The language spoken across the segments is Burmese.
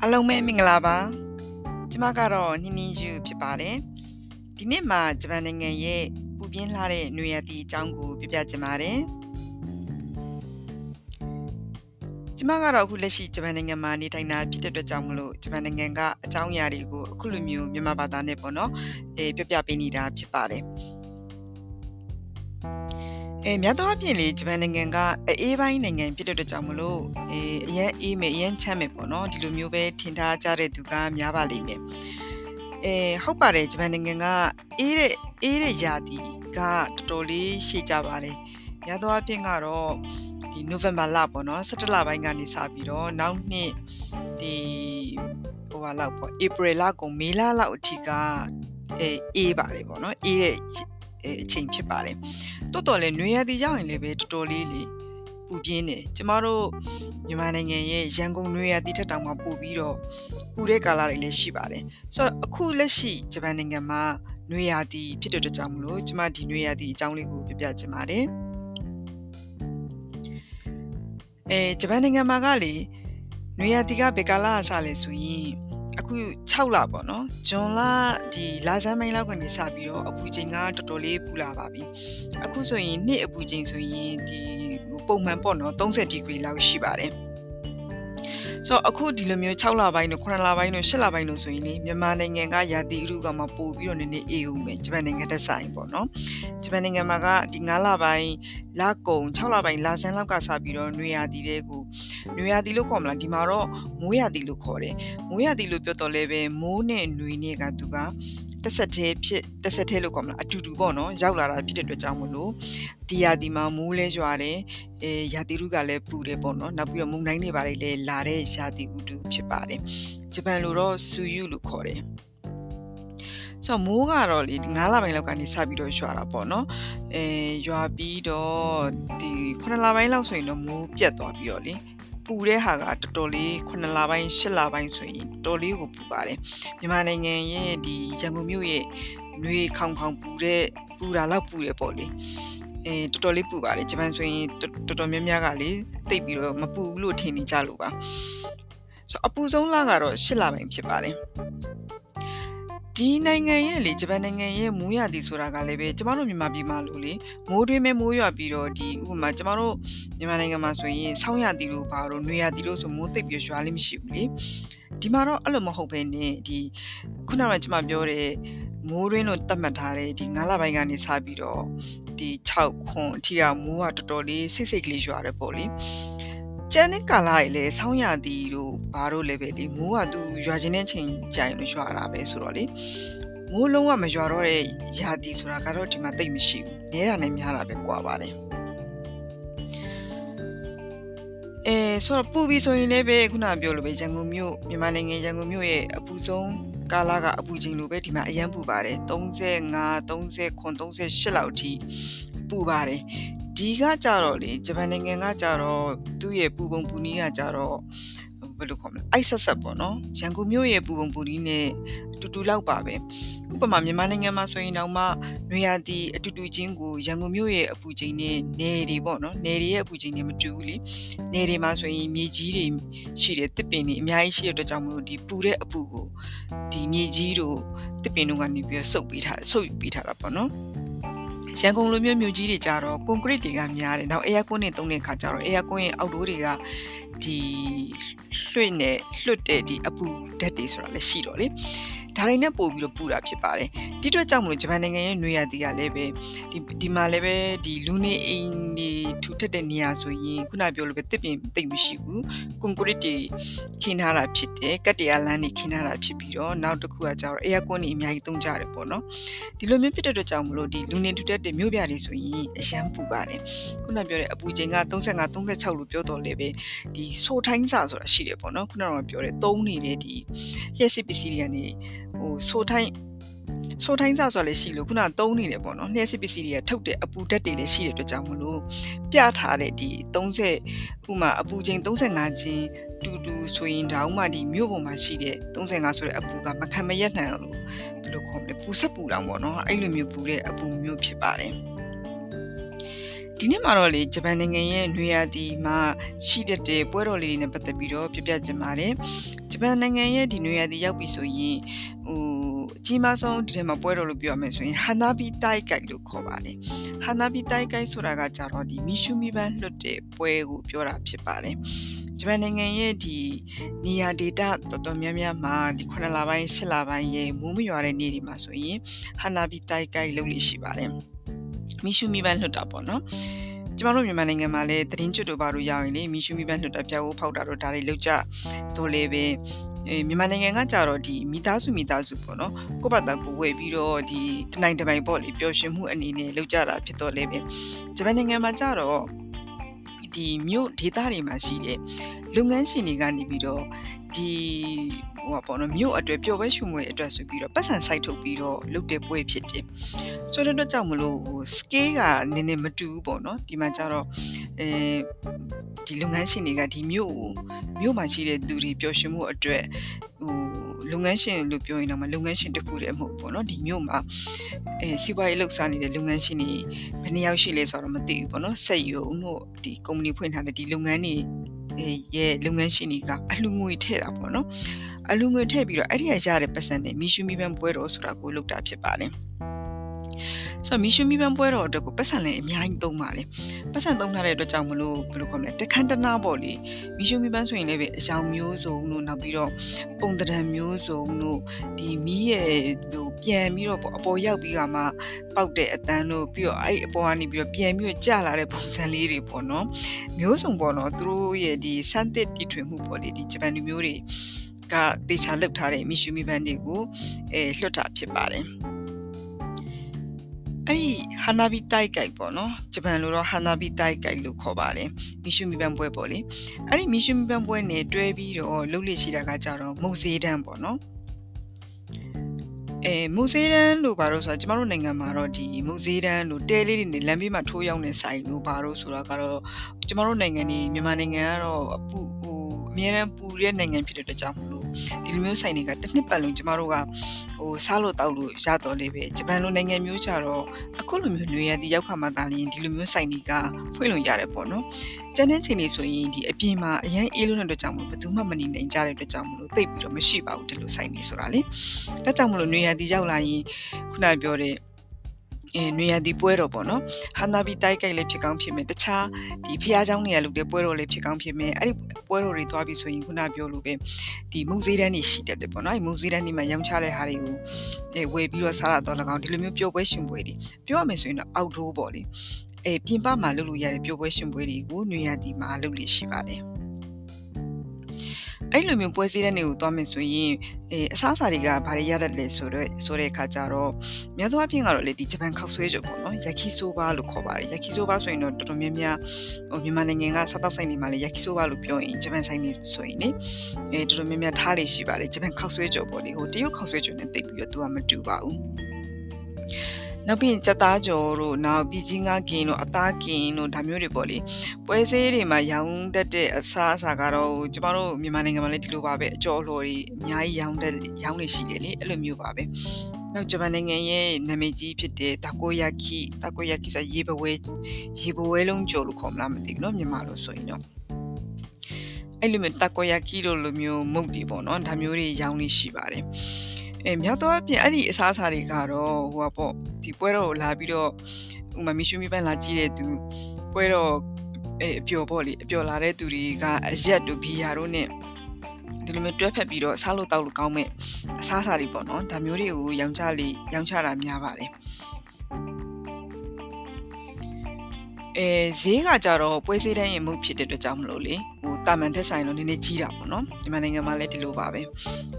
အားလုံးပဲမင်္ဂလာပါကျမကတော့နှင်းနှင်းယူဖြစ်ပါတယ်ဒီနေ့မှာဂျပန်နိုင်ငံရဲ့ပူပြင်းလာတဲ့နွေရာသီအကြောင်းကိုပြပြချင်ပါတယ်ကျမကတော့အခုလက်ရှိဂျပန်နိုင်ငံမှာနေထိုင်တာဖြစ်တဲ့အတွက်ကြောင့်မလို့ဂျပန်နိုင်ငံကအကြောင်းအရာတွေကိုအခုလိုမျိုးမြန်မာဘာသာနဲ့ပေါ့နော်အဲပြပြပေးနေတာဖြစ်ပါတယ် အဲမြတ်သောအပြင်လေဂျပန်နိုင်ငံကအေးပိုင်းနိုင်ငံဖြစ်တဲ့အတွက်ကြောင့်မလို့အဲအရင်အေးမယ်အရင်ချမ်းမယ်ပေါ့နော်ဒီလိုမျိုးပဲထင်ထားကြတဲ့သူကများပါလိမ့်မယ်အဲဟုတ်ပါတယ်ဂျပန်နိုင်ငံကအေးတဲ့အေးတဲ့ယာတီကတော်တော်လေးရှေ့ကြပါတယ်မြတ်သောအပြင်ကတော့ဒီနိုဝင်ဘာလပေါ့နော်17လပိုင်းကနေစပြီးတော့နောက်နှစ်ဒီဟိုဟာလောက်ပေါ့ဧပြီလကုန်မေလလောက်အထိကအဲအေးပါတယ်ပေါ့နော်အေးတဲ့ အချိန်ဖြစ်ပါတယ်တော်တော်လေးနွေရာသီရောက်ရင်လည်းပဲတော်တော်လေးလေပူပြင်းတယ်ကျမတို့မြန်မာနိုင်ငံရဲ့ရန်ကုန်နွေရာသီထက်တောင်မှပိုပြီးတော့ပူတဲ့ကာလတွေလည်းရှိပါတယ်ဆိုတော့အခုလက်ရှိဂျပန်နိုင်ငံမှာနွေရာသီဖြစ်တဲ့အတွက်ကြောင့်မလို့ကျမဒီနွေရာသီအကြောင်းလေးကိုပြပြချင်ပါတယ်အဲဂျပန်နိုင်ငံမှာကလေနွေရာသီကဘယ်ကာလအစလဲဆိုရင် အခု6လပေါ့နော်ဂျွန်လဒီလာဇန်မိုင်းလောက်ကနေစပြီးတော့အပူချိန်ကတော်တော်လေးပူလာပါပြီအခုဆိုရင်နှစ်အပူချိန်ဆိုရင်ဒီပုံမှန်ပေါ့နော်30ဒီဂရီလောက်ရှိပါတယ် ဆိုတော့အခုဒီလိုမျိုး6လပိုင်းတို့9လပိုင်းတို့10လပိုင်းတို့ဆိုရင်လေမြန်မာနိုင်ငံကရာသီဥတုကမှပို့ပြီးတော့နည်းနည်းအေးဦးမယ်ဂျပန်နိုင်ငံတက်ဆိုင်ပေါ့နော်ဂျပန်နိုင်ငံမှာကဒီ9လပိုင်းလကုံ6လပိုင်းလဆန်းလောက်ကစပြီးတော့နွေရာသီတွေကိုနွေရာသီလို့ခေါ်မလားဒီမှာတော့မိုးရာသီလို့ခေါ်တယ်မိုးရာသီလို့ပြောတော့လဲပဲမိုးနဲ့နွေနဲ့ကသူက တစ်ဆက်သေးဖြစ်တစ်ဆက်သေးလို့ခေါ်မလားအတူတူပေါ့နော်ရောက်လာတာဖြစ်တဲ့အတွက်ကြောင့်မလို့ဒီရာသီမှာမိုးလဲရွာတယ်အဲရာသီဥတုကလည်းပူတယ်ပေါ့နော်နောက်ပြီးတော့မုန်တိုင်းတွေပါတယ်လဲလာတဲ့ရာသီဥတုဖြစ်ပါတယ်ဂျပန်လိုတော့ဆူယူလို့ခေါ်တယ်ဆိုတော့မိုးကတော့လေ9လပိုင်းလောက်ကနေစပြီးတော့ရွာတာပေါ့နော်အဲရွာပြီးတော့ဒီ9လပိုင်းလောက်ဆိုရင်တော့မိုးပြတ်သွားပြီးတော့လေ ပူတဲ့ဟာကတော်တော်လေး9လပိုင်း10လပိုင်းဆိုရင်တော်လေးကိုပူပါတယ်မြန်မာနိုင်ငံရဲ့ဒီရန်ကုန်မြို့ရဲ့ຫນွေခေါင်ခေါင်ပူတဲ့ပူတာလောက်ပူတယ်ပေါ့လေအဲတော်တော်လေးပူပါတယ်ဂျပန်ဆိုရင်တော်တော်များများကလေတိတ်ပြီးတော့မပူဘူးလို့ထင်နေကြလို့ပါဆိုအပူဆုံးလကတော့10လပိုင်းဖြစ်ပါတယ် ဒီနိုင်ငံရဲ့လေဂျပန်နိုင်ငံရဲ့မိုးရသည်ဆိုတာကလည်းပဲကျမတို့မြန်မာပြည်မှာလို့လေမိုးတွင်းမဲ့မိုးရွာပြီးတော့ဒီဥပမာကျမတို့မြန်မာနိုင်ငံမှာဆိုရင်ဆောင်းရသည်လို့ပါတော့နွေရသည်လို့ဆိုမိုးသိပ်ပြီးရွာလေးမရှိဘူးလေဒီမှာတော့အဲ့လိုမဟုတ်ဘဲနဲ့ဒီခုနကကျမပြောတဲ့မိုးရင်းလို့သတ်မှတ်ထားတဲ့ဒီ9လပိုင်းကနေစပြီးတော့ဒီ6ခွန်အထိကမိုးကတော်တော်လေးစိတ်စိတ်ကလေးရွာတယ်ပေါ့လေ ကျန်တဲ့ကာလတွေလည်းဆောင်းရသည်တို့ဘာတို့လည်းပဲလေမိုးကသူရွာခြင်းတဲ့ချိန်ကြိုင်လို့ရွာတာပဲဆိုတော့လေမိုးလုံးဝမရွာတော့တဲ့ရာသီဆိုတာကတော့ဒီမှာတိတ်မရှိဘူးနဲတာနဲ့များတာပဲကွာပါတယ်အဲဆိုတော့ပူပြီးဆိုရင်လည်းပဲခုနပြောလို့ပဲရန်ကုန်မြို့မြန်မာနိုင်ငံရန်ကုန်မြို့ရဲ့အပူဆုံးကာလကအပူချိန်လိုပဲဒီမှာအရန်ပူပါတယ်35 39 38လောက်အထိပူပါတယ် ဒီကကြတော့လေဂျပန်နိုင်ငံကကြတော့သူ့ရဲ့ပူပုံပူနီးကကြတော့ဘယ်လိုခေါ်မလဲအိုက်ဆက်ဆက်ပေါ့နော်ရန်ကုန်မြို့ရဲ့ပူပုံပူနီးနဲ့အတူတူလောက်ပါပဲဥပမာမြန်မာနိုင်ငံမှာဆိုရင်တော့မှနွေရာသီအတူတူချင်းကိုရန်ကုန်မြို့ရဲ့အပူချိန်နဲ့နယ်တွေပေါ့နော်နယ်တွေရဲ့အပူချိန်နဲ့မတူဘူးလေနယ်တွေမှာဆိုရင်မြေကြီးတွေရှိတယ်တစ်ပင်တွေအများကြီးရှိတဲ့အတွက်ကြောင့်မလို့ဒီပူတဲ့အပူကိုဒီမြေကြီးတို့တစ်ပင်တို့ကနေပြီးဆုပ်ပေးထားဆုပ်ပေးထားတာပေါ့နော် ရန်ကုန်လိုမျိုးမြို့ကြီးတွေကြတော့ကွန်ကရစ်တွေကများတယ်။နောက်အေးယာကွန်းတွေတုံးတဲ့ခါကျတော့အေးယာကွန်းရဲ့အောက်တိုးတွေကဒီလွှင့်နဲ့လွတ်တဲ့ဒီအပူဓာတ်တွေဆိုတာလည်းရှိတော့လေ ဒါတွေနဲ့ပို့ပြီးတော့ပူတာဖြစ်ပါတယ်ဒီအတွက်ကြောင့်မလို့ဂျပန်နိုင်ငံရဲ့နွေရာသီကလည်းပဲဒီဒီမှာလည်းပဲဒီလူနေအိမ်တွေထူထပ်တဲ့နေရာဆိုရင်ခုနပြောလို့ပဲတစ်ပင်တိတ်မရှိဘူးကွန်ကရစ်တွေခင်းထားတာဖြစ်တယ်ကတ်တရားလမ်းတွေခင်းထားတာဖြစ်ပြီးတော့နောက်တစ်ခုကကျတော့အေးကွန်းတွေအများကြီးသုံးကြတယ်ပေါ့နော်ဒီလိုမျိုးဖြစ်တဲ့အတွက်ကြောင့်မလို့ဒီလူနေထူထပ်တဲ့မြို့ပြတွေဆိုရင်အရန်ပူပါတယ်ခုနပြောတဲ့အပူချိန်က35 36လို့ပြောတော့လေပဲဒီဆိုထိုင်းစာဆိုတာရှိတယ်ပေါ့နော်ခုနကပြောတဲ့သုံးနေတဲ့ဒီလျှက်စစ်ပစ္စည်းတွေကနေဟိုဆိုထိုင်းဆိုထိုင်းစားဆိုလည်းရှိလို့ခုနသုံးနေတယ်ပေါ့နော်လျှက်စစ်ပစ္စည်းတွေကထုတ်တဲ့အပူဓာတ်တွေလည်းရှိတဲ့အတွက်ကြောင့်မလို့ပြထားတဲ့ဒီ30ဥမာအပူချိန်35ချင်းတူတူဆိုရင်တောင်မှဒီမြို့ပေါ်မှာရှိတဲ့35ဆိုတဲ့အပူကမခံမရက်နိုင်လို့ဘယ်လိုခေါ်မလဲပူဆက်ပူလောင်ပေါ့နော်အဲ့လိုမျိုးပူတဲ့အပူမျိုးဖြစ်ပါတယ် ဒီနေ့မှာတော့လေဂျပန်နိုင်ငံရဲ့နွေရာသီမှာရှိတတ်တဲ့ပွဲတော်လေးတွေနဲ့ပတ်သက်ပြီးတော့ပြပြချင်ပါတယ်ဂျပန်နိုင်ငံရဲ့ဒီနွေရာသီရောက်ပြီဆိုရင်ဟိုအကြီးမားဆုံးဒီထဲမှာပွဲတော်လို့ပြောရမယ်ဆိုရင် Hanabi Taikai လို့ခေါ်ပါတယ် Hanabi Taikai ဆိုတာကကြတော့ဒီမီရှူမီပန်းလွတ်တဲ့ပွဲကိုပြောတာဖြစ်ပါတယ်ဂျပန်နိုင်ငံရဲ့ဒီနေရာဒေတာတော်တော်များများမှာဒီ9လပိုင်း10လပိုင်းရဲ့မိုးမရွာတဲ့နေ့တွေမှာဆိုရင် Hanabi Taikai လုပ်လို့ရှိပါတယ် မီရှူမီပန်းလွတ်တာပေါ့နော်ကျမတို့မြန်မာနိုင်ငံမှာလည်းသတင်းကျွတ်တို့ဘာလို့ရရင်လေမီရှူမီပန်းလွတ်တာပြောက်ဖို့ဖောက်တာတော့ဒါတွေလောက်ကြတော့လေပဲအဲမြန်မာနိုင်ငံကကြတော့ဒီမိသားစုမိသားစုပေါ့နော်ကိုယ့်ဘာသာကိုဝယ်ပြီးတော့ဒီတနိုင်တပိုင်ပေါ့လေပျော်ရွှင်မှုအနေနဲ့လောက်ကြတာဖြစ်တော့လေပဲဂျပန်နိုင်ငံမှာကြတော့ဒီမြို့ဒေသတွေမှာရှိတဲ့လုပ်ငန်းရှင်တွေကနေပြီးတော့ဒီ ဟိုပေါ့နော်မြို့အတွက်ပျော်ပွဲရှုမွေအတွက်ဆိုပြီးတော့ပတ်စံစိုက်ထုတ်ပြီးတော့လုပ်တဲ့ပွဲဖြစ်တယ်ဆိုတဲ့အတွက်ကြောင့်မလို့ဟို scale ကနည်းနည်းမတူဘူးပေါ့နော်ဒီမှာကျတော့အဲဒီလုပ်ငန်းရှင်တွေကဒီမြို့ကိုမြို့မှာရှိတဲ့သူတွေပျော်ရွှင်မှုအတွက်ဟိုလုပ်ငန်းရှင်လို့ပြောရင်တော့မလုပ်ငန်းရှင်တစ်ခုတည်းမဟုတ်ပေါ့နော်ဒီမြို့မှာအဲစီးပွားရေးလှုပ်ရှားနေတဲ့လုပ်ငန်းရှင်တွေဘယ်နှယောက်ရှိလဲဆိုတော့မသိဘူးပေါ့နော်စက်ရုံတို့ဒီကုမ္ပဏီဖွင့်ထားတဲ့ဒီလုပ်ငန်းတွေရဲ့လုပ်ငန်းရှင်တွေကအလှငွေထည့်တာပေါ့နော် အလှငွေထည့်ပြီးတော့အဲ့ဒီရရတဲ့ပတ်စံနဲ့မီရှူမီပန်ပွဲတော်ဆိုတာကိုလုပ်တာဖြစ်ပါတယ်ဆိုတော့မီရှူမီပန်ပွဲတော်အတွက်ကိုပတ်စံလည်းအများကြီးသုံးပါလေပတ်စံသုံးထားတဲ့အတွက်ကြောင့်မလို့ဘယ်လိုခေါ်မလဲတခန်းတနာပေါ့လေမီရှူမီပန်ဆိုရင်လည်းပဲအယောင်မျိုးစုံလို့နောက်ပြီးတော့ပုံတံမျိုးစုံလို့ဒီမီးရဲ့ဟိုပြန်ပြီးတော့အပေါ်ရောက်ပြီးကမှပောက်တဲ့အတန်းလို့ပြီးတော့အဲ့အပေါ်ကနေပြီးတော့ပြန်ပြီးတော့ကျလာတဲ့ပုံစံလေးတွေပေါ့နော်မျိုးစုံပေါ့နော်သူတို့ရဲ့ဒီစမ်းသစ်တီထွင်မှုပေါ့လေဒီဂျပန်လူမျိုးတွေ ကတေချာလောက်ထားတဲ့မီရှူမီပန်တွေကိုအဲလွှတ်တာဖြစ်ပါတယ်အဲ့ဒီဟာနာဘီတိုက်ကြိုက်ပေါ့နော်ဂျပန်လိုတော့ဟာနာဘီတိုက်ကြိုက်လို့ခေါ်ပါတယ်မီရှူမီပန်ပွဲပေါ့လေအဲ့ဒီမီရှူမီပန်ပွဲနဲ့တွဲပြီးတော့လှုပ်လေရှိတာကကြတော့မုတ်စေးတန်းပေါ့နော်အဲမုတ်စေးတန်းလို့ဘာလို့ဆိုတော့ကျမတို့နိုင်ငံမှာတော့ဒီမုတ်စေးတန်းလို့တဲလေးတွေနဲ့လမ်းဘေးမှာထိုးရောက်နေဆိုင်လို့ဘာလို့ဆိုတော့ကတော့ကျမတို့နိုင်ငံဒီမြန်မာနိုင်ငံကတော့အပူဟိုအများရန်ပူတဲ့နိုင်ငံဖြစ်တဲ့အတွက်ကြောင့်မလို့ ဒီလိုမျိုးဆိုင်တွေကတစ်နှစ်ပတ်လုံးကျမတို့ကဟိုစားလို့တောက်လို့ရတော့လေပဲဂျပန်လိုနိုင်ငံမျိုးကြတော့အခုလိုမျိုးနေရတဲ့ရောက်ခါမှသာလျှင်ဒီလိုမျိုးဆိုင်တွေကဖွင့်လို့ရတယ်ပေါ့နော်ကျန်တဲ့ချိန်တွေဆိုရင်ဒီအပြင်မှာအရင်အေးလို့တဲ့အတွက်ကြောင့်မလို့ဘယ်သူမှမနေနိုင်ကြတဲ့အတွက်ကြောင့်မလို့တိတ်ပြီးတော့မရှိပါဘူးဒီလိုဆိုင်တွေဆိုတာလေဒါကြောင့်မလို့နေရတဲ့ရောက်လာရင်ခုနပြောတဲ့အဲ နွေရသည်ပွဲတော်ပေါ့နော်ဟန်နာဘီတိုက်ကြိုက်လည်းဖြစ်ကောင်းဖြစ်မယ်တခြားဒီဖះเจ้าနေရလုပ်တဲ့ပွဲတော်လည်းဖြစ်ကောင်းဖြစ်မယ်အဲ့ဒီပွဲတော်တွေသွားပြီဆိုရင်ခုနပြောလို့ပဲဒီမုံစည်းတန်းတွေရှိတတ်တယ်ပေါ့နော်အဲ့မုံစည်းတန်းတွေမှာရောင်းချတဲ့ဟာတွေကိုအဲဝယ်ပြီးတော့စားရတော့၎င်းဒီလိုမျိုးပျော်ပွဲရှင်ပွဲတွေပြောရမယ်ဆိုရင်တော့အောက်ဒိုးပေါ့လေအဲပြင်ပမှာလုပ်လို့ရတဲ့ပျော်ပွဲရှင်ပွဲတွေကိုနွေရသည်မှာလုပ်လို့ရှိပါတယ် အဲ့လိုမျိုးပွဲစည်းတဲ့နေကိုသွားမယ်ဆိုရင်အဲအစားအစာတွေကဘာတွေရတတ်လဲဆိုတော့ဆိုတဲ့အခါကျတော့များသောအားဖြင့်ကတော့လေဒီဂျပန်ခောက်ဆွဲကြပေါ့နော်ယက်ခီဆိုဘာလို့ခေါ်ပါတယ်ယက်ခီဆိုဘာဆိုရင်တော့တော်တော်များများဟိုမြန်မာနိုင်ငံကစားတောက်ဆိုင်တွေမှာလေယက်ခီဆိုဘာလို့ပြောရင်ဂျပန်ဆိုင်တွေဆိုရင်လေအဲတော်တော်များများထားလေရှိပါတယ်ဂျပန်ခောက်ဆွဲကြပေါ့လေဟိုတရုတ်ခောက်ဆွဲကြနဲ့တိတ်ပြီးတော့သူကမတူပါဘူး နောက်ပြီးကြက်သားကြော်တို့နောက်ပြီးကြီးငါကင်တို့အသားကင်တို့ဒါမျိုးတွေပေါ့လေပွဲစည်းတွေမှာရောင်းတတ်တဲ့အစားအစာကတော့ကျမတို့မြန်မာနိုင်ငံမှာလည်းဒီလိုပါပဲအကျော်လှော်တွေအများကြီးရောင်းတတ်ရောင်းနေရှိတယ်လေအဲ့လိုမျိုးပါပဲနောက်ဂျပန်နိုင်ငံရဲ့နာမည်ကြီးဖြစ်တဲ့တာကိုယာကီတာကိုယာကီဆိုရေပွဲရေပွဲလုံးကြော်လို့ခေါ်မလားမသိဘူးเนาะမြန်မာလိုဆိုရင်တော့အဲ့လိုမျိုးတာကိုယာကီလိုလိုမျိုးမုတ်တွေပေါ့နော်ဒါမျိုးတွေရောင်းနေရှိပါတယ် အဲမြောက်တော့အပြင်အဲ့ဒီအစားအစာတွေကတော့ဟိုကပေါ့ဒီပွဲတော့လာပြီးတော့ဥမာမီရှူမီပန်လာကြည့်တဲ့သူပွဲတော့အဲအပျော်ပေါ့လေအပျော်လာတဲ့သူတွေကအရက်တို့ဘီယာတို့နဲ့ဒီလိုမျိုးတွဲဖက်ပြီးတော့စားလို့တောက်လို့ကောင်းမဲ့အစားအစာတွေပေါ့နော်ဒါမျိုးတွေကိုရောင်းချလေရောင်းချတာများပါတယ်အဲဈေးကကြတော့ပွဲစည်းတန်းရင်မှုဖြစ်တဲ့အတွက်ကြောင့်မလို့လေဟို တာမန်တက်ဆိုင်တော့နည်းနည်းကြီးတာပေါ့နော်ဒီမှာနိုင်ငံမှာလည်းဒီလိုပါပဲ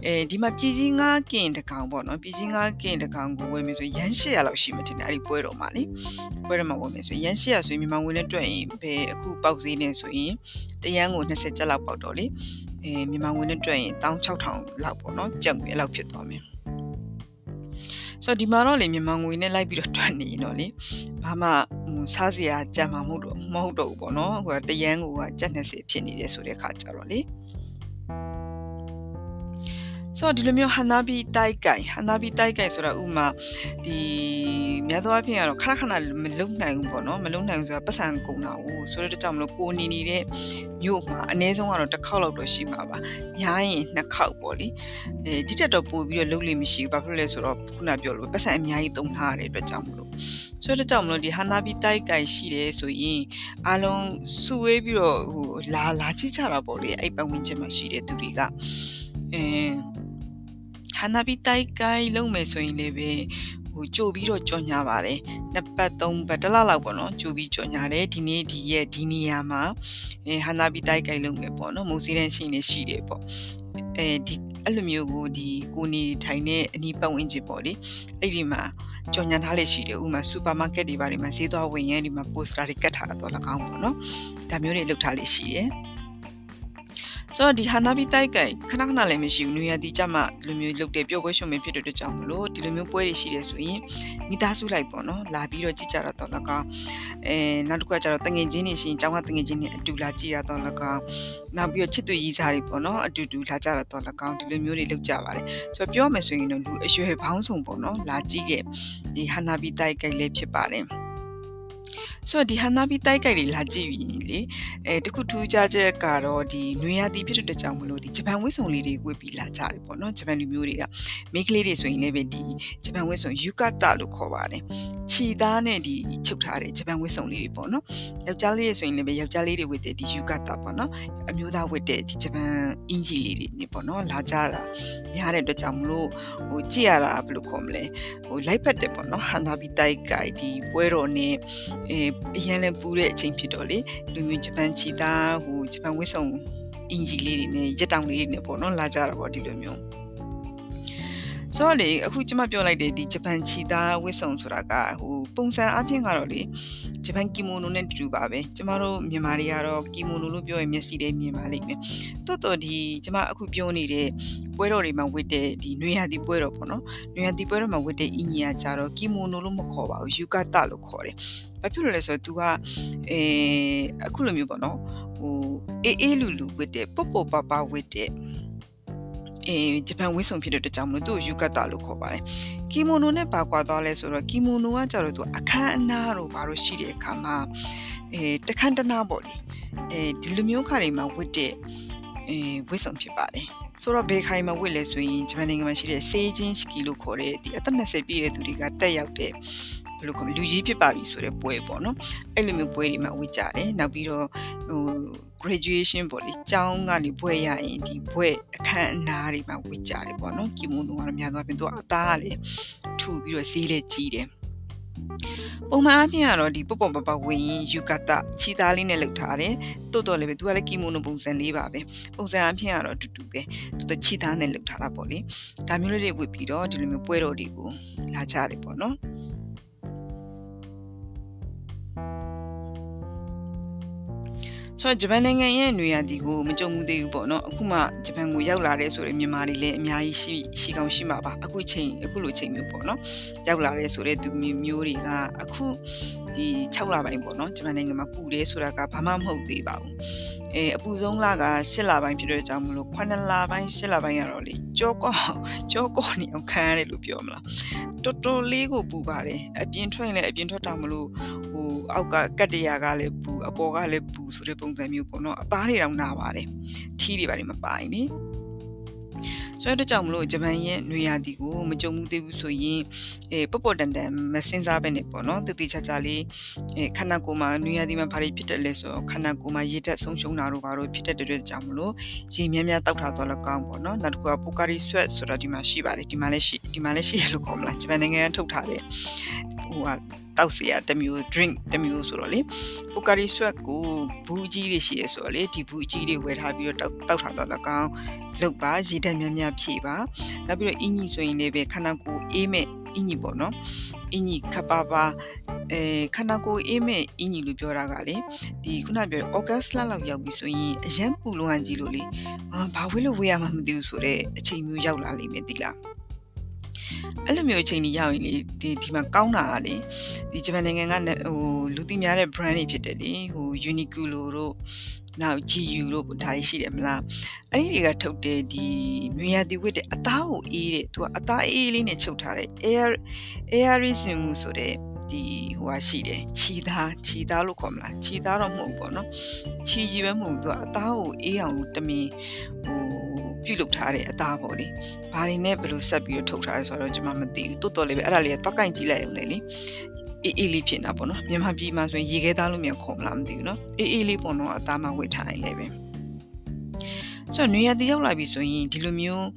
အဲဒီမှာပြည်ကြီးငါးကင်တကောင်ပေါ့နော်ပြည်ကြီးငါးကင်တကောင်ကိုဝယ်မယ်ဆိုရန်800လောက်ရှိမှတင်တယ်အဲ့ဒီပွဲတော်မှာလေပွဲတော်မှာဝယ်မယ်ဆိုရန်800ဆိုရင်မြန်မာငွေနဲ့တွက်ရင်ဘယ်အခုပေါက်ဈေးနဲ့ဆိုရင်တရန်ကို20ကျပ်လောက်ပေါက်တော့လေအဲမြန်မာငွေနဲ့တွက်ရင်16000လောက်ပေါ့နော်ကျပ်ငွေအဲ့လောက်ဖြစ်သွားမယ်ဆိုတော့ဒီမှာတော့လေမြန်မာငွေနဲ့လိုက်ပြီးတော့တွက်နေရင်တော့လေဘာမှစားစရာကြံမှာမဟုတ်တော့ မဟုတ်တော့ဘူးပေါ့နော်ဟိုကတရန်ကိုကကြက်20ဖြစ်နေတယ်ဆိုတဲ့အခါကျတော့လေ ဆိုတော့ဒီလိုမျိုးဟန်နာဘီတိုက်ကိုင်ဟန်နာဘီတိုက်ကိုင်ဆိုတာဥမာဒီများသောအားဖြင့်ကတော့ခဏခဏမလုံနိုင်ဘူးပေါ့နော်မလုံနိုင်ဘူးဆိုတာပတ်စံကုန်တာကိုဆိုတော့တကြောင်မလို့ကိုနေနေတဲ့မြို့မှာအနည်းဆုံးကတော့တစ်ခေါက်လောက်တော့ရှိမှာပါများရင်နှစ်ခေါက်ပေါ့လေအဲဒီတက်တော့ပို့ပြီးတော့လုံလို့မရှိဘူးဘာဖြစ်လို့လဲဆိုတော့ခုနပြောလို့ပတ်စံအများကြီးတုံထားရတဲ့အတွက်ကြောင့်မလို့ဆိုတော့ကြောင့်မလို့ဒီဟာနာဘီတိုက်ကိုင်ရှိတယ်ဆိုရင်အားလုံးစုဝေးပြီးတော့ဟိုလာလာကြည့်ကြတာပေါ့လေအဲ့ပတ်ဝန်းကျင်မှာရှိတဲ့သူတွေကအဲဟာ နာဘီတိုက်ကိုင်လုံးမယ်ဆိုရင်လည်းပဲဟိုကြိုပြီးတော့ကြော်ညာပါတယ်နှစ်ပတ်သုံးပတ်တစ်လလောက်ပေါ့နော်ကြိုပြီးကြော်ညာတယ်ဒီနေ့ဒီရဲ့ဒီနေရာမှာအဲဟာနာဘီတိုက်ကိုင်လုံးမယ်ပေါ့နော်မုံစီးတဲ့ရှိနေရှိတယ်ပေါ့အဲဒီအဲ့လိုမျိုးကိုဒီကိုနေထိုင်တဲ့အနီးပတ်ဝန်းကျင်ပေါ့လေအဲ့ဒီမှာကြော်ညာထားလေးရှိတယ်ဥမာစူပါမားကတ်တွေဘာတွေမှာဈေးသွားဝင်ရင်ဒီမှာပိုစတာတွေကတ်ထားတော့၎င်းပေါ့နော်ဒါမျိုးတွေလုပ်ထားလေးရှိတယ် ဆိုတော့ဒီဟာနာဘီတိုက်ကိုင်ခဏခဏလည်းမရှိဘူးနွေရတီကြမှာဒီလိုမျိုးလုပ်တဲ့ပျော်ပွဲရှုံမဲ့ဖြစ်တဲ့အတွက်ကြောင့်မလို့ဒီလိုမျိုးပွဲတွေရှိတယ်ဆိုရင်မိသားစုလိုက်ပေါ့နော်လာပြီးတော့ကြည့်ကြတော့တော့ကောအဲနောက်တစ်ခုကကျတော့တငင်ချင်းတွေရှိရင်ကျောင်းကတငင်ချင်းတွေအတူလာကြည့်ရတော့လကောနောက်ပြီးတော့ချစ်သူရီးစားတွေပေါ့နော်အတူတူလာကြတော့လကောဒီလိုမျိုးတွေလုပ်ကြပါတယ်ဆိုတော့ပြောမယ်ဆိုရင်တော့လူအရွယ်ဘောင်းဆောင်ပေါ့နော်လာကြည့်ခဲ့ဒီဟာနာဘီတိုက်ကိုင်လည်းဖြစ်ပါတယ် ဆိုတော့ဒီဟန်နာဘီတိုက်ကြိုက်တွေလာကြည့်ပြီးလေအဲတခုထူးခြားချက်ကတော့ဒီနွေရာသီဖြစ်တဲ့ကြောင့်မလို့ဒီဂျပန်ဝတ်စုံလေးတွေဝတ်ပြီးလာကြတယ်ပေါ့နော်ဂျပန်လူမျိုးတွေကမိန်းကလေးတွေဆိုရင်လည်းပဲဒီဂျပန်ဝတ်စုံယူကတာလို့ခေါ်ပါတယ်ခြီသားနဲ့ဒီချုပ်ထားတဲ့ဂျပန်ဝတ်စုံလေးတွေပေါ့နော်ယောက်ျားလေးတွေဆိုရင်လည်းပဲယောက်ျားလေးတွေဝတ်တဲ့ဒီယူကတာပေါ့နော်အမျိုးသားဝတ်တဲ့ဒီဂျပန်အင်ဂျီလေးတွေနေပေါ့နော်လာကြတာများတဲ့အတွက်ကြောင့်မလို့ဟိုကြည့်ရတာဘယ်လိုခေါ်မလဲဟိုလိုက်ဖက်တယ်ပေါ့နော်ဟန်နာဘီတိုက်ကြိုက်ဒီပွဲတော်နဲ့အဲအရင်လည်းပူတဲ့အချိန်ဖြစ်တော့လေလူမျိုးဂျပန်ချီသားဟိုဂျပန်ဝစ်စုံအင်ဂျီလေးတွေနဲ့ရက်တောင်လေးတွေနဲ့ပေါ့နော်လာကြတာပေါ့ဒီလိုမျိုး ဆိုတော့လေအခုကျမပြောလိုက်တဲ့ဒီဂျပန်ချီသားဝစ်စုံဆိုတာကဟိုပုံစံအပြင်ကတော့လေဂျပန်ကီမိုနိုနဲ့တူတူပါပဲကျမတို့မြန်မာတွေကတော့ကီမိုနိုလို့ပြောရင်မျက်စိတွေမြင်ပါလိမ့်မယ်တိုးတော်ဒီကျမအခုပြောနေတဲ့ပွဲတော်တွေမှာဝတ်တဲ့ဒီနွေရာသီပွဲတော်ပေါ့နော်နွေရာသီပွဲတော်မှာဝတ်တဲ့အင်ဂျီကကြတော့ကီမိုနိုလို့မခေါ်ပါဘူးယူကတာလို့ခေါ်တယ်ဘာဖြစ်လို့လဲဆိုတော့ तू ကအဲအခုလိုမျိုးပေါ့နော်ဟိုအေးအေးလူလူဝတ်တဲ့ပုတ်ပုတ်ပပဝတ်တဲ့ အဲဂျပန်ဝင်းဆုံဖြစ်တဲ့အတွက်ကြောင့်မလို့သူ့ကိုယူကတာလို့ခေါ်ပါတယ်ကီမိုနိုနဲ့ပါကွာသွားလဲဆိုတော့ကီမိုနိုကကြတော့သူအခန်းအနားတို့ဘာလို့ရှိတဲ့အခါမှာအဲတခန်းတနာပေါ့လေအဲဒီလိုမျိုးခါတွေမှာဝတ်တဲ့အဲဝင်းဆုံဖြစ်ပါတယ်ဆိုတော့ဘေခိုင်မှာဝစ်လဲဆိုရင်ဂျပန်နိုင်ငံမှာရှိတဲ့စေးချင်းစကီလို့ခေါ်တဲ့ဒီအသက်20ပြည့်တဲ့သူတွေကတက်ရောက်တဲ့ ဘယ်လိုခေါ်မလဲလူကြီးဖြစ်ပါပြီဆိုတဲ့ပွဲပေါ့နော်အဲ့လိုမျိုးပွဲတွေမှာဝစ်ကြတယ်နောက်ပြီးတော့ဟို graduation ပေါ့လေကျောင်းကနေဘွဲရရင်ဒီဘွဲအခမ်းအနားတွေမှာဝစ်ကြတယ်ပေါ့နော်ကီမိုနိုကတော့များသောအားဖြင့်သူကအသားကလည်းထူပြီးတော့ဈေးလည်းကြီးတယ်ပုံမှန်အပြင်ကတော့ဒီပုတ်ပုံပပဝင်ရင်ယူကတာချီသားလေးနဲ့လုပ်ထားတယ်တိုးတော်လည်းပဲသူကလည်းကီမိုနိုပုံစံလေးပါပဲပုံစံအပြင်ကတော့တူတူပဲသူကချီသားနဲ့လုပ်ထားတာပေါ့လေဒါမျိုးလေးတွေဝတ်ပြီးတော့ဒီလိုမျိုးပွဲတော်တွေကိုလာကြတယ်ပေါ့နော် ဆိုတော့ဂျပန်နိုင်ငံရဲ့နေရာဒီကိုမကြုံမှုသေးဘူးပေါ့နော်အခုမှဂျပန်ကိုရောက်လာတဲ့ဆိုတဲ့မြန်မာတွေလည်းအများကြီးရှိရှိကောင်းရှိမှာပါအခုချိန်အခုလိုချိန်မျိုးပေါ့နော်ရောက်လာတဲ့ဆိုတဲ့သူမျိုးတွေကအခုဒီ6လပိုင်းပေါ့နော်ဂျပန်နိုင်ငံမှာပူတယ်ဆိုတာကဘာမှမဟုတ်သေးပါဘူးအဲအပူဆုံးလက8လပိုင်းဖြစ်တဲ့ကြောင့်မလို့9လပိုင်း10လပိုင်းကတော့လေကြောကောကြောကောနေအောင်ခံရတယ်လို့ပြောမလားတော်တော်လေးကိုပူပါတယ်အပြင်ထွက်ရင်လည်းအပြင်ထွက်တာမလို့ဟို အောက်ကကတ်တရာကလည်းပူအပေါ်ကလည်းပူဆိုတဲ့ပုံစံမျိုးပေါ့နော်အသားတွေတောင်နာပါတယ်ထီးတွေပါနေမပိုင်နေဆိုတော့ကြောင့်မလို့ဂျပန်ရဲ့နွေရာသီကိုမကြုံမှုသေးဘူးဆိုရင်အဲပေါ့ပေါ့တန်တန်မစင်စားပဲနဲ့ပေါ့နော်တတိချာချာလေးအဲခန္ဓာကိုယ်မှာနွေရာသီမှာဘာတွေဖြစ်တယ်လဲဆိုတော့ခန္ဓာကိုယ်မှာရေဓာတ်ဆုံးရှုံးတာတို့ဘာလို့ဖြစ်တတ်တဲ့ကြောင့်မလို့ရေများများတောက်ထားတော့လည်းကောင်းပေါ့နော်နောက်တစ်ခုကပိုကာရီဆွက်ဆိုတာဒီမှာရှိပါတယ်ဒီမှာလည်းရှိဒီမှာလည်းရှိရလို့ခေါ်မလားဂျပန်နိုင်ငံကထုတ်ထားတဲ့ ဟိုကတောက်စရာတစ်မျိုး drink တစ်မျိုးဆိုတော့လေပိုကာရီဆွက်ကိုဘူးကြီးတွေရှိရဆိုတော့လေဒီဘူးကြီးတွေဝယ်ထားပြီးတော့တောက်တောက်ထားတော့လည်းကောင်းလုပ်ပါရေဓာတ်များများဖြည့်ပါနောက်ပြီးတော့အင်ကြီးဆိုရင်လည်းပဲခန္ဓာကိုယ်အေးမဲ့အင်ကြီးပေါ့နော်အင်ကြီးခပ်ပါပါအဲခန္ဓာကိုယ်အေးမဲ့အင်ကြီးလို့ပြောတာကလေဒီခုနပြောဩဂတ်လလောက်ရောက်ပြီဆိုရင်အရန်ပူလွန်ကြီးလို့လေအာဘာဝေးလို့ဝေးရမှမသိဘူးဆိုတော့အချိန်မျိုးရောက်လာလိမ့်မယ်တိလား အဲ့လိုမျိုးအချိန်ကြီးရောက်ရင်လေဒီဒီမှာကောင်းတာကလေဒီဂျပန်နိုင်ငံကဟိုလူသိများတဲ့ brand တွေဖြစ်တယ်လေဟို Uniqlo တို့နောက် GU တို့ဒါတွေရှိတယ်မလားအဲ့ဒီတွေကထုတ်တဲ့ဒီနွေရသည်ဝတ်တဲ့အသားကိုအေးတဲ့သူကအသားအေးလေးနဲ့ချုပ်ထားတဲ့ air airism ဆိုတဲ့ဒီဟိုဟာရှိတယ်ခြီသားခြီသားလို့ခေါ်မလားခြီသားတော့မဟုတ်ဘူးပေါ့နော်ခြီကြီးပဲမဟုတ်ဘူးသူကအသားကိုအေးအောင်လို့တမင်ဟို ပြုတ်လုထားတဲ့အသားပေါ့လေဘာတွေနဲ့ဘယ်လိုဆက်ပြီးတော့ထုတ်ထားလဲဆိုတော့ကျွန်မမသိဘူးတိုးတော်လေးပဲအဲ့ဒါလေးကတော့ကင်ကြည့်လိုက်အောင်လေလေအေးအေးလေးဖြစ်နေတာပေါ့နော်မြန်မာပြည်မှာဆိုရင်ရေခဲသားလို့မြန်ခေါ်မလားမသိဘူးနော်အေးအေးလေးပေါ့နော်အသားမှဝတ်ထားရင်လည်းပဲဆိုတော့နေရာတည်ရောက်လာပြီဆိုရင်ဒီလိုမျိုး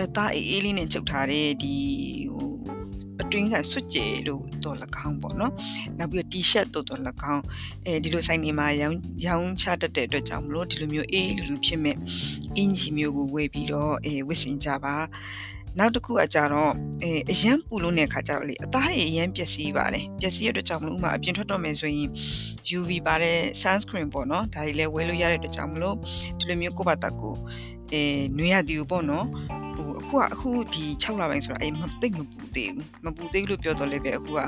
အသားအေးအေးလေးနဲ့ချုပ်ထားတဲ့ဒီဟို အတွင်းကဆွတ်ကြဲလို့တော့၎င်းပေါ့နော်နောက်ပြီးတော့ T-shirt တို့တော့၎င်းအဲဒီလိုဆိုင်နေမှာရောင်းရောင်းချတတ်တဲ့အတွက်ကြောင့်မလို့ဒီလိုမျိုးအေးလူလူဖြစ်မဲ့အင်ဂျီမျိုးကိုဝယ်ပြီးတော့အဲဝစ်စင်ကြပါနောက်တစ်ခုကကြတော့အဲအရန်ပူလို့တဲ့ခါကျတော့လေအသားရအရန်ပျက်စီးပါတယ်ပျက်စီးရတဲ့အတွက်ကြောင့်မလို့ဥမာအပြင်ထွက်တော့မယ်ဆိုရင် UV ပါတဲ့ sunscreen ပေါ့နော်ဒါတွေလည်းဝယ်လို့ရတဲ့အတွက်ကြောင့်မလို့ဒီလိုမျိုးကိုယ့်ဘာတက်ကိုအဲနွေရတီကိုပေါ့နော်ဟို အခုကအခုဒီ6လပိုင်းဆိုတာအေးမသိမပူသေးဘူးမပူသေးလို့ပြောတော့လည်းပဲအခုက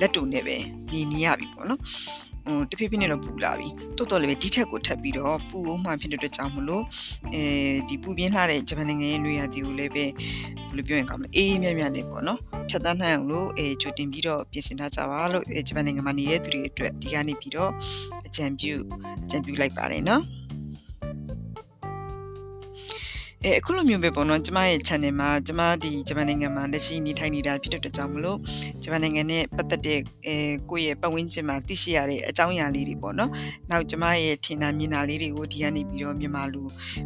လက်တူနဲ့ပဲနေနေရပြီပေါ့နော်ဟိုတဖြည်းဖြည်းနဲ့တော့ပူလာပြီတော်တော်လည်းပဲဒီထက်ကိုထပ်ပြီးတော့ပူအောင်မှဖြစ်တဲ့အတွက်ကြောင့်မလို့အဲဒီပူပြင်းလာတဲ့ဂျပန်နိုင်ငံရဲ့နွေရာသီကိုလည်းပဲဘယ်လိုပြောရင်ကောင်းမလဲအေးအေးမြတ်မြတ်နဲ့ပေါ့နော်ဖြတ်တန်းနိုင်အောင်လို့အဲကြိုတင်ပြီးတော့ပြင်ဆင်ထားကြပါလို့အဲဂျပန်နိုင်ငံမှာနေတဲ့သူတွေအတွက်ဒီကနေပြီးတော့အကြံပြုအကြံပြုလိုက်ပါတယ်နော် အဲအခုလိုမျိုးပဲပေါ့နော်ကျမရဲ့ channel မှာကျမဒီဂျပန်နိုင်ငံမှာလက်ရှိနေထိုင်နေတာဖြစ်တဲ့အတွက်ကြောင့်မလို့ဂျပန်နိုင်ငံနဲ့ပတ်သက်တဲ့အဲကိုယ့်ရဲ့ပတ်ဝန်းကျင်မှာသိရှိရတဲ့အကြောင်းအရာလေးတွေပေါ့နော်နောက်ကျမရဲ့ထင်တာမြင်တာလေးတွေကိုဒီကနေပြီးတော့မြန်မာလူ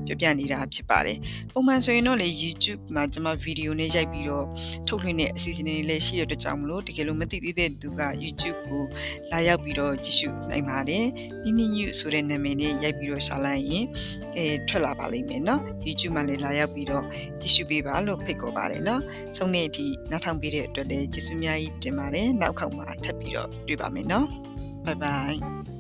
ပြပြနေတာဖြစ်ပါတယ်ပုံမှန်ဆိုရင်တော့လေ YouTube မှာကျမဗီဒီယိုနဲ့ရိုက်ပြီးတော့ထုတ်လွှင့်တဲ့အစီအစဉ်တွေလည်းရှိတဲ့အတွက်ကြောင့်မလို့တကယ်လို့မသိသေးတဲ့သူက YouTube ကိုလာရောက်ပြီးတော့ကြည့်ရှုနိုင်ပါတယ်နီနီညူဆိုတဲ့နာမည်နဲ့ရိုက်ပြီးတော့ရှာလိုက်ရင်အဲထွက်လာပါလိမ့်မယ်နော် YouTube မှာလည်းလာရောက်ပြီးတော့ကြည့်ရှုပေးပါလို့ဖိတ်ခေါ်ပါတယ်နော်။ဆုံးနေ့အထိနောက်ထောင်ပေးတဲ့အတွက်လည်းကျေးဇူးများကြီးတင်ပါတယ်။နောက်ခေါက်မှာထပ်ပြီးတော့တွေ့ပါမယ်နော်။ Bye bye